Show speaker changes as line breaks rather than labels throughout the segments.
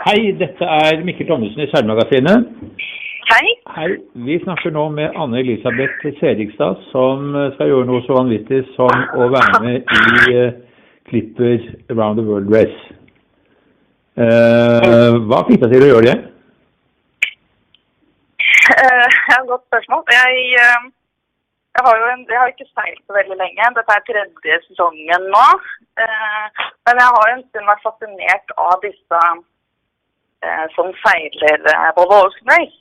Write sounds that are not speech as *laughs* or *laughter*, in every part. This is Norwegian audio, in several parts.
Hei, dette er Mikkel Thommessen i Seilmagasinet.
Hei.
Hei, Vi snakker nå med Anne Elisabeth Serigstad, som skal gjøre noe så vanvittig som å være med i uh, Clipper Around the World Race. Uh, hva fikk deg til å gjøre det?
Uh, godt spørsmål. Jeg, jeg, har jo en, jeg har ikke seilt så veldig lenge. Dette er tredje sesongen nå. Men jeg har en stund vært fascinert av disse som seiler Volvo Ocean Race.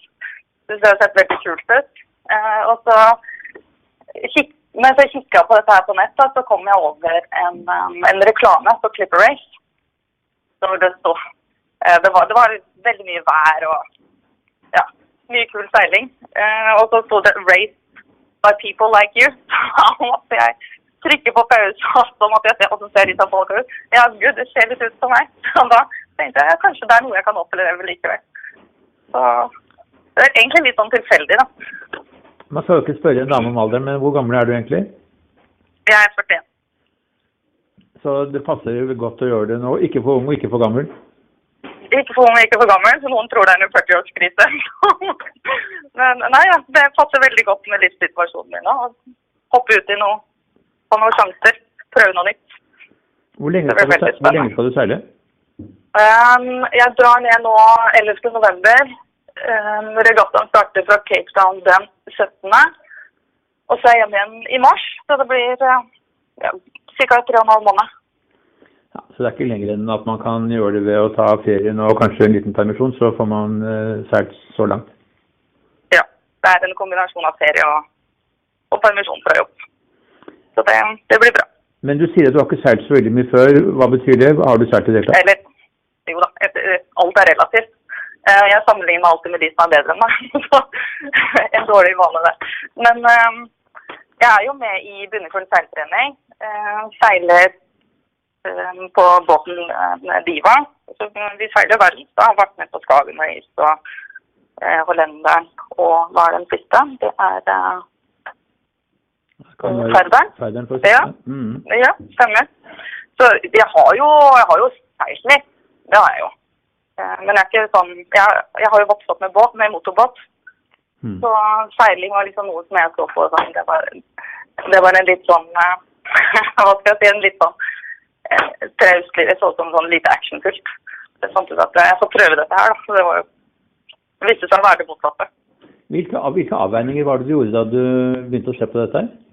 Det har sett veldig kult ut. og så kik, mens jeg kikka på dette her på nett, så kom jeg over en, um, en reklame på Clipper Race. Det sto det var, det var veldig mye vær og ja, mye kul seiling. Uh, og så sto det 'Race by people like you'. *laughs* Da måtte jeg trykke på pause, og så måtte jeg se hvordan ser disse folka ut. Ja, gud, det ser litt ut som meg. *laughs* Så da tenkte jeg kanskje det er noe jeg kan oppleve likevel. Så det er egentlig litt sånn tilfeldig, da.
Man skal jo ikke spørre en dame om alderen, men hvor gammel er du egentlig?
Jeg er 41.
Så det passer jo godt å gjøre det nå. Ikke for ung og ikke for gammel?
Ikke for ung og ikke for gammel, så noen tror det er en 40-årskrise. *laughs* Men nei, ja, det passer veldig godt med livssituasjonen min. Å hoppe ut i noe, få noen sjanser, prøve noe nytt.
Hvor lenge skal, du, hvor lenge skal du seile?
Um, jeg drar ned nå 11. november. Um, regattaen starter fra Cape Town den 17. Og så er jeg hjemme igjen i mars, så det blir uh, ja, ca. 3,5 måneder.
Ja, så det er ikke lenger enn at man kan gjøre det ved å ta ferien og kanskje en liten permisjon, så får man uh, seilt så langt?
Ja. Det er en kombinasjon av ferie og, og permisjon fra jobb. Så det, det, blir bra.
Men du sier at du har ikke seilt så veldig mye før. Hva betyr det? Har du seilt i det hele tatt?
Alt er relativt. Uh, jeg sammenligner meg alltid med de som er bedre enn meg. *laughs* Så en dårlig vane, det. Men uh, jeg er jo med i Bunnefjorden seiltrening. Uh, seiler på båten Diva. Så vi seiler verdensdag. Har vært med på Skagen Race og Hollenderen og hva er den siste? Det er Ferderen.
Ferderen
ja.
Mm.
ja, stemmer. Så jeg har jo, jeg har jo seilt litt. Det har jeg jo. Men jeg er ikke sånn Jeg, jeg har jo vokst opp med båt, med motorbåt. Mm. Så seiling var liksom noe som jeg så på sånn, det, var, det var en litt sånn *laughs* Hva skal jeg si? En litt sånn traustlig Det så ut som sånn lite actionfullt. Samtidig at jeg får prøve dette her, da. Så Det var jo det viste seg å være det motsatte.
Hvilke, hvilke avveininger var det du gjorde da du begynte å se på dette? her?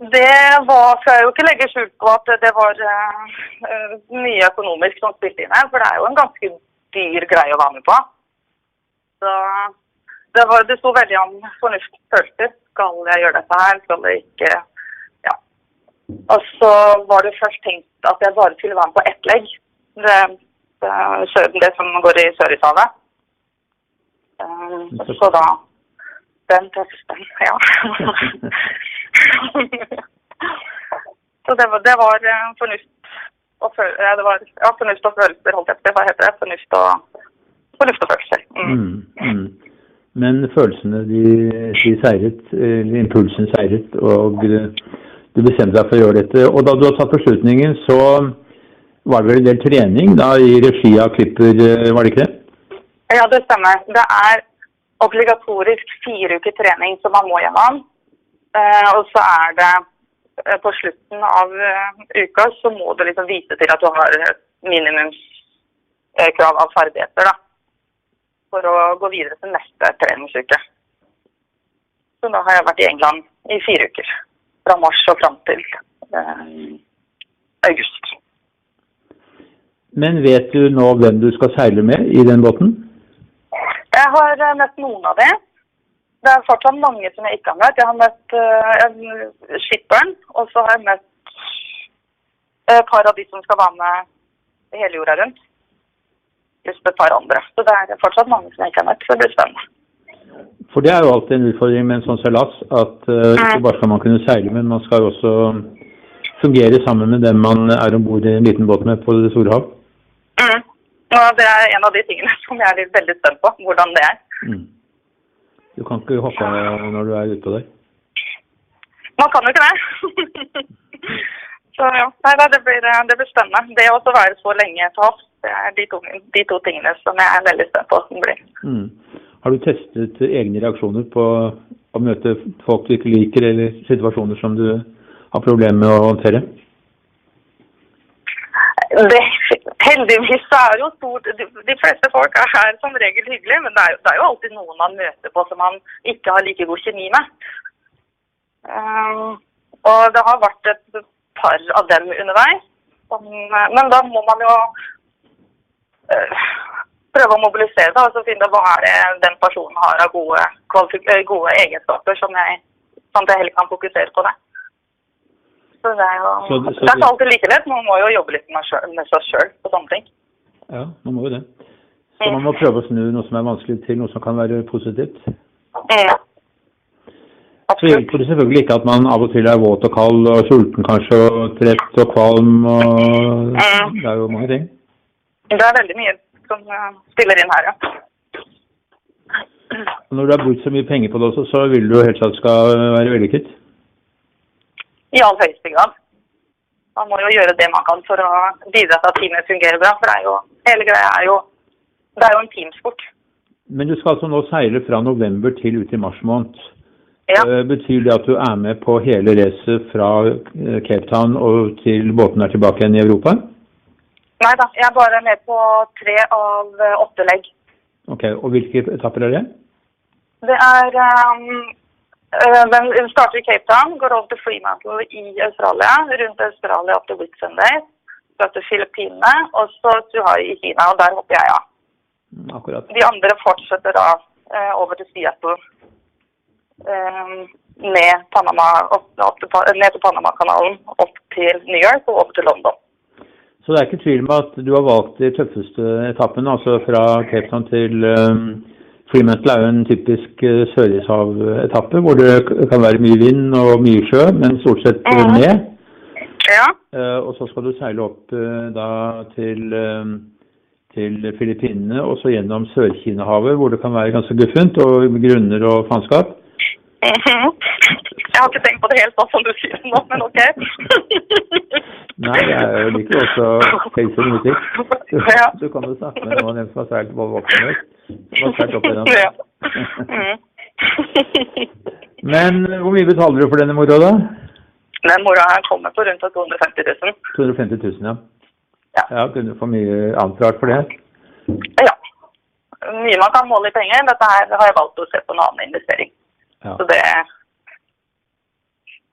Det var, skal jeg jo ikke legge skjul på at det var uh, mye økonomisk som spilte inn her. For det er jo en ganske dyr greie å være med på. Så det, var, det sto veldig om fornuftsfølelser. Skal jeg gjøre dette her? Skal jeg ikke Ja. Og så var det først tenkt at jeg bare skulle være med på ett legg. Det, det, det som går i Sørishavet. Uh, så da Den testen, ja. *laughs* *laughs* Så det var, det var fornuft og følelser det var, ja, fornuft og følelser, holdt jeg på Hva heter det? Fornuft og, fornuft og følelser. Mm.
Mm, mm. Men følelsene de, de seiret, eller impulsen seiret, og du bestemte deg for å gjøre dette. Og da du har tatt beslutningen, så var det vel en del trening da i regi av Klipper, var det ikke det?
Ja, det stemmer. Det er obligatorisk fire uker trening som man må gjennom. Uh, og så er det uh, på slutten av uh, uka så må du liksom vise til at du har minimumskrav av ferdigheter da, for å gå videre til neste treningsuke. Så da har jeg vært i England i fire uker. Fra mars og fram til august.
Men vet du nå hvem du skal seile med i den båten?
Jeg har møtt noen av dem. Det er fortsatt mange som jeg ikke har møtt. Jeg har møtt uh, skipperen, og så har jeg møtt et par av de som skal være med hele jorda rundt. Just et par andre. Så det er fortsatt mange som jeg ikke har møtt. Så det blir spennende.
For det er jo alltid en utfordring med en sånn seilas, at uh, ikke bare skal man kunne seile, men man skal også fungere sammen med dem man er om bord i en liten båt med på det store hav.
Mm. Ja, det er en av de tingene *laughs* som jeg er veldig spent på, hvordan det er.
Mm. Du kan ikke hoppe når du er ute der?
Man kan jo ikke det. *laughs* Så ja, nei, nei, det, blir, det blir spennende. Det å være så lenge til havs, det er de to, de to, tingene som jeg er veldig spent på hvordan blir.
Mm. Har du testet egne reaksjoner på å møte folk du ikke liker, eller situasjoner som du har problemer med å håndtere?
Det, heldigvis er jo stort de, fleste folk er her som regel hyggelige, men det er, det er, jo alltid noen man møter på som man ikke har like god kjemi med. Um, og det har vært et par av dem underveis. Men da må man jo uh, prøve å mobilisere seg og så finne hva er det den personen har av gode, gode egenskaper som jeg, sånn jeg heller kan fokusere på det. Så det er jo så, så, det er ikke alltid like lett. Man må jo jobbe litt med, seg sjøl på sånne ting.
Ja, man må jo det. Så mm. man må prøve å snu noe som er vanskelig til noe som kan være positivt.
Mm.
Så hjelper det selvfølgelig ikke at man av og til er våt og kald og sulten kanskje, og trett og kvalm og mm. Det er jo mange ting.
Det er veldig mye som eh, spiller inn her, ja.
Når du har brukt så mye penger på det også, så vil du jo helt det skal være vellykket?
I all høyeste grad. Man må jo gjøre det man kan for å bidra til at teamet fungerer bra. For det er jo, hele greia er jo det er jo en teamsport.
Men du skal altså nå seile fra november til ut i mars måned.
Ja.
Eh, betyr det at du er med på hele racet fra eh, Cape Town og til båten er tilbake igjen i Europa?
Nei da, jeg er bare med på tre av eh, åtte legg.
Ok, Og hvilke etapper er det?
Det er um, Den starter i Cape Town, går over til Fremantle i Australia. Rundt Australia opp til Whitsunday. Så til Filippinene, og så Suhai i Kina. Og der hopper jeg av.
Ja. akkurat.
De andre fortsetter da over til Seattle Eh, ned, Panama, opp, opp til, ned til Panamakanalen, opp til New York og opp til London.
Så det er ikke tvil om at du har valgt de tøffeste etappene, altså fra Cape Town til um, Fremantle er jo en typisk uh, sørishavetappe hvor det kan være mye vind og mye sjø, men stort sett ned.
Ja.
Uh, og så skal du seile opp uh, da til, til Filippinene og så gjennom Sør-Kina-havet hvor det kan være ganske guffent og grunner og faenskap.
Jeg har ikke tenkt på det helt sånn som du sier det nå, men ok. *laughs*
Nei, jeg liker også face musikk. Du, ja. du kan jo snakke med noen som har seilt både voksen og har seilt opp den. Ja. *laughs* Mm. Men hvor mye betaler du for denne moroa, da?
Den moroa her kommer på rundt 250 000.
250 000, ja.
Ja.
ja kunne du få mye annet rart for det?
Ja. Mye man kan måle i penger. Dette her har jeg valgt å se på en annen investering.
Ja.
Så det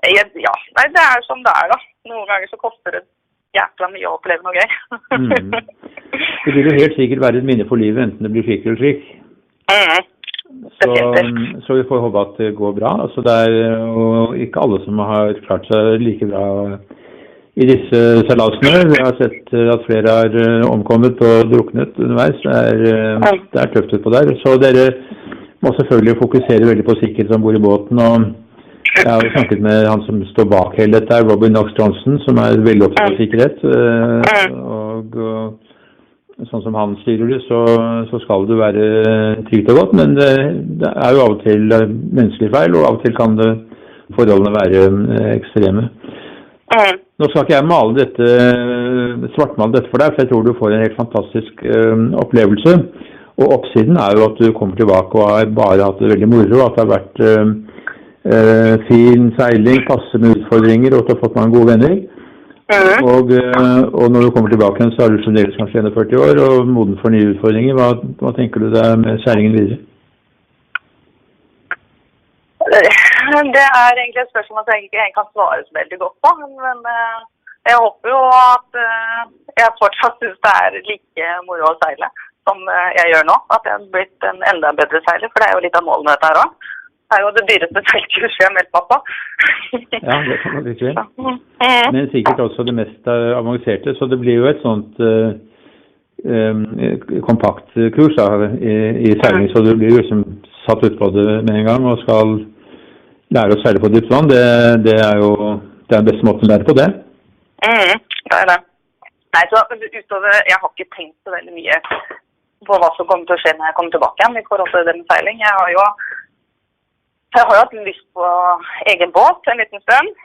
Ja. Nei, det er som det er, da. Noen ganger så koster det jækla mye å oppleve noe gøy.
mm. *laughs* Det vil jo helt sikkert være et minne for livet, enten det blir slik eller slik.
Mm.
Så, så, vi får håpe at det går bra. Altså, det er jo ikke alle som har klart seg like bra i disse seilasene. Vi har sett at flere har eh, omkommet og druknet underveis. Det er, eh, det er tøft utpå der. Så dere må selvfølgelig fokusere veldig på sikkerhet om bord i båten. og Jeg har jo snakket med han som står bak hele dette, Robin Knox Johnson, som er veldig opptatt av sikkerhet. Eh, og, og sånn som han styrer det, så, så skal det være trygt og godt. Men det, det, er jo av og til menneskelige feil, og av og til kan det, forholdene være eh, ekstreme. Nå skal ikke jeg male dette, svartmale dette for deg, for jeg tror du får en helt fantastisk opplevelse. Og oppsiden er jo at du kommer tilbake og har bare hatt det veldig moro. At det har vært fin seiling, passe med utfordringer, og at du har fått mange gode venner.
Mm.
Og, og, når du kommer tilbake igjen, så er du fremdeles kanskje 41 år og moden for nye utfordringer. Hva, hva tenker du deg med seilingen videre?
Det er egentlig et spørsmål som jeg ikke kan svare så veldig godt på. Men jeg håper jo at jeg fortsatt syns det er like moro å seile som eh, jeg gjør nå. At jeg har blitt en enda bedre seiler, for det er jo litt av målene dette her òg. Er jo det dyreste feltkurset jeg har meldt meg på.
ja, det kan man si. *laughs* Men sikkert også det mest eh, avanserte. Så det blir jo et sånt uh, um, kompakt kurs da, i, i, seiling. Så du blir liksom satt utpå det med en gang og skal lære å seile på dypt vann. Det, det, er jo det er den beste måten å lære på det.
Mm, det er det. Nei, så utover Jeg har ikke tenkt så veldig mye på hva som kommer til å skje når jeg kommer tilbake igjen i forhold til det med seiling. Jeg har jo, jeg har jo hatt lyst på egen båt en liten stund.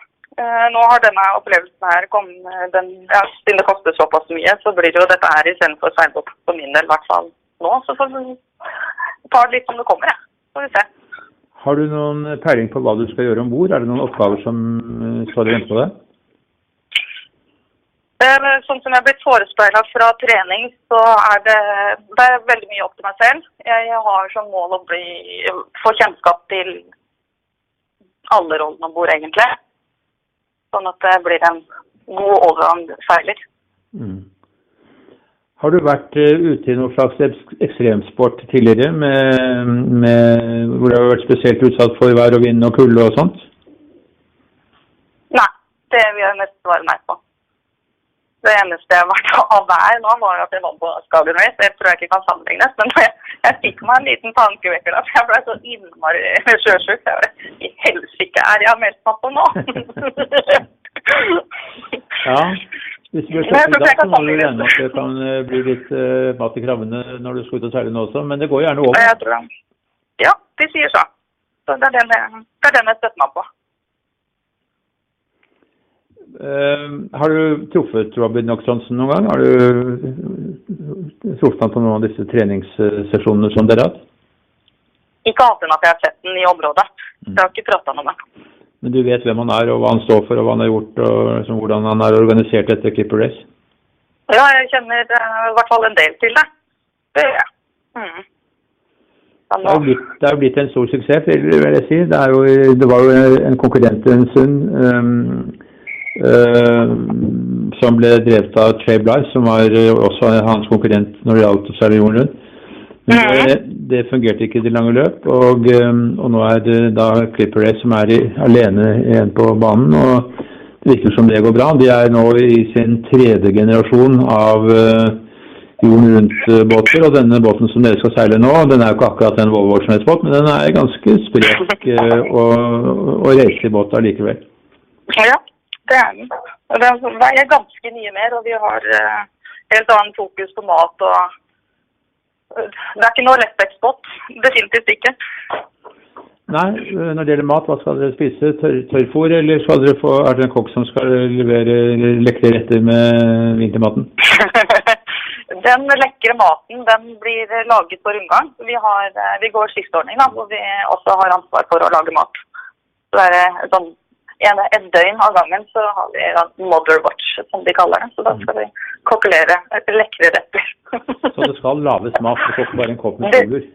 Eh, nå har denne opplevelsen her kommet den, ja, det koster såpass mye, så blir det jo dette her istedenfor seilbåt på min del, i hvert fall nå. Så får vi ta det litt som det kommer, jeg. Får vi se.
Har du noen peiling på hva du skal gjøre om bord? Er det noen oppgaver som står og venter på deg?
Sånn som jeg er blitt forespeila fra trening, så er det, det er veldig mye opp til meg selv. Jeg har som mål å bli, få kjennskap til alle rollene om bord, egentlig. Sånn at det blir en god allround-seiler. Mm.
Har du vært ute i noen slags ekstremsport tidligere, med, med, hvor du har vært spesielt utsatt for vær og vind og kulde og sånt?
Nei, det vil jeg nesten svare nei på. Det eneste jeg har vært av vær nå, var at jeg var på Skagen Race. Det tror jeg ikke kan sammenlignes. Men jeg, jeg fikk meg en liten tankevekker da, for jeg ble så innmari sjøsjuk. Jeg bare I helsike er jeg meldt meg på nå! *laughs*
ja. Hvis du blir i da, så må du regne at det kan eh, bli litt uh, mat i krabbene når du skal ut og seile nå også. Men det går gjerne over.
Ja, de sier så. så det, er den jeg, det er den jeg støtter meg på.
Uh, har du truffet Robin Knox-Johnson noen gang? Har du truffet han på noen av disse treningssesjonene som dere har hatt?
Ikke annet enn at jeg har sett den i området. Jeg har ikke prata med ham.
Men du vet hvem han er, og hva han står for, og hva han har gjort, og liksom, hvordan han har organisert dette Clipper Race?
Ja, jeg kjenner uh, i hvert fall en del til det. Det gjør jeg. Mm.
Det er, blitt, det er blitt en stor suksess, vil jeg si. Det, jo, det var jo en konkurrent en stund. Um, Uh, som ble drevet av Trey Bly, som var uh, også hans konkurrent når det gjaldt å seile jorden rundt. Men det, det, fungerte ikke i det lange løp, og, um, og, nå er det da Clipper Race som er i, alene igjen på banen. og Det virker som det går bra. De er nå i sin tredje generasjon av jorden rundt-båter. Og denne båten som dere skal seile nå, den er jo ikke akkurat en Volvo båt, men den er ganske sprek og, og reiselig båt allikevel.
Ja det er. Og den veier ganske mye mer, og vi har uh, helt annet fokus på mat og Det er ikke noe lettvektsbåt. Definitivt ikke.
Nei, eh, når det gjelder mat, hva skal dere spise? Tør, tørrfôr, eller skal dere få, er det en kokk som skal levere lekre retter med vintermaten? *laughs*
den lekre maten den blir laget på rundgang. Vi, har, vi går skiftordning da, hvor vi også har ansvar for å lage mat. Så det er sånn et døgn av gangen så har vi Mother Watch, som de kaller det. Så da skal vi kokkelere lekre retter.
så det skal lages mat, det får ikke bare en kopp med suger?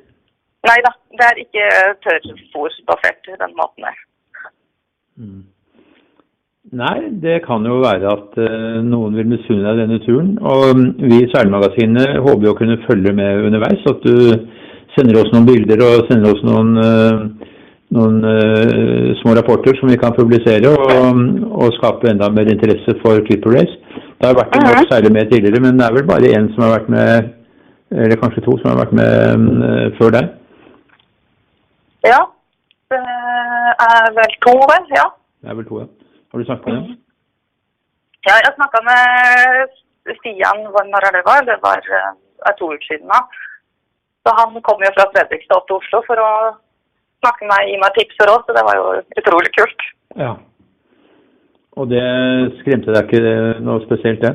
Nei da, det er ikke tørrfôrbasert, den maten der.
Mm. Nei, det kan jo være at uh, noen vil misunne deg denne turen. Og um, vi i Seilmagasinet håper å kunne følge med underveis. At du sender oss noen bilder og sender oss noen uh, noen uh, små rapporter som vi kan publisere og, og, skape enda mer interesse for Clipper Race. Det har vært en norsk seiler med tidligere, men det er vel bare én som har vært med, eller kanskje to som har vært med uh, før deg?
Ja, det er vel to, vel. Ja.
Det er vel to, ja. Har du snakket med dem?
Ja, jeg snakka med Stian når det var. Det var er to uker siden da. Så han kom jo fra Fredrikstad til Oslo for å snakke med meg, gi meg tips og råd, så det var jo utrolig kult.
Ja. Og det skremte deg ikke noe spesielt, det?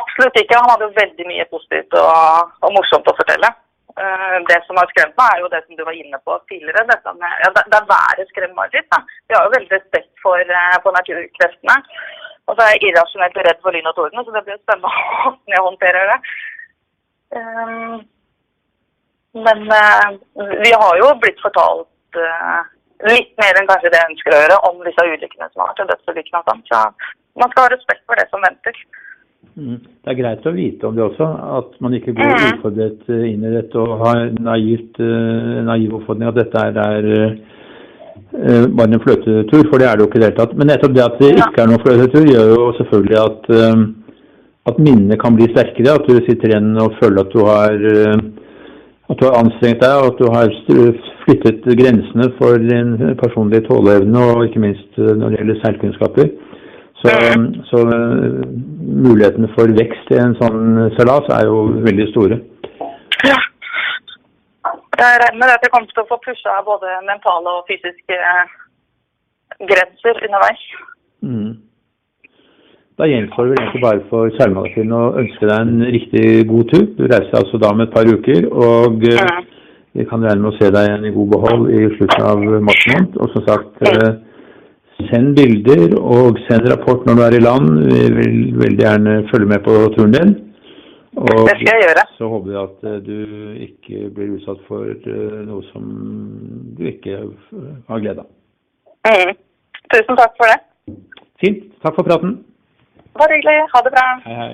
Absolutt ikke. Han hadde jo veldig mye positivt og, og morsomt å fortelle. Uh, det som har skremt meg, er jo det som du var inne på tidligere. Dette med, ja, det, det været skremmer meg litt. Da. Vi har jo veldig respekt for, uh, for naturkreftene. Og så er jeg irrasjonelt redd for lyn og torden, så det blir spennende *laughs* hvordan jeg håndterer det. Um, men uh, vi har jo blitt fortalt uh, litt mer enn kanskje det jeg ønsker å gjøre om disse ulykkene som har vært, dødsulykkene og sånn. Så man skal ha respekt for det som venter.
Mm. Det er greit å vite om det også, at man ikke går mm. uforberedt eh, inn i dette og har naivt, uh, naiv oppfatning at dette er, er uh, bare en fløtetur, for det er det jo ikke i det hele tatt. Men nettopp det at det ikke er noen fløtetur, gjør jo selvfølgelig at, at minnene kan bli sterkere. At du sitter igjen og føler at du har at du har anstrengt deg, og at du har flyttet grensene for din personlige tåleevne, og ikke minst eh, når det gjelder seilkunnskaper. Så, så uh, mulighetene for vekst i en sånn seilas er jo veldig store.
Ja. Jeg regner med at jeg kommer til å få pusha både mentale og fysiske eh, grenser underveis.
Mm. Da gjenstår det vel egentlig bare for Seilmagasinet å ønske deg en riktig god tur. Du reiser altså da om et par uker, og eh, vi kan regne med å se deg igjen i god behold i slutten av mars måned. Og som sagt, eh, send bilder og send rapport når du er i land. Vi vil veldig gjerne følge med på turen din. Og
Det skal jeg gjøre.
så håper vi at eh, du ikke blir utsatt for noe som du ikke har glede av.
Mm. Tusen takk for det.
Fint. Takk for praten.
Bare hyggelig. Ha det bra.
Hei, hei.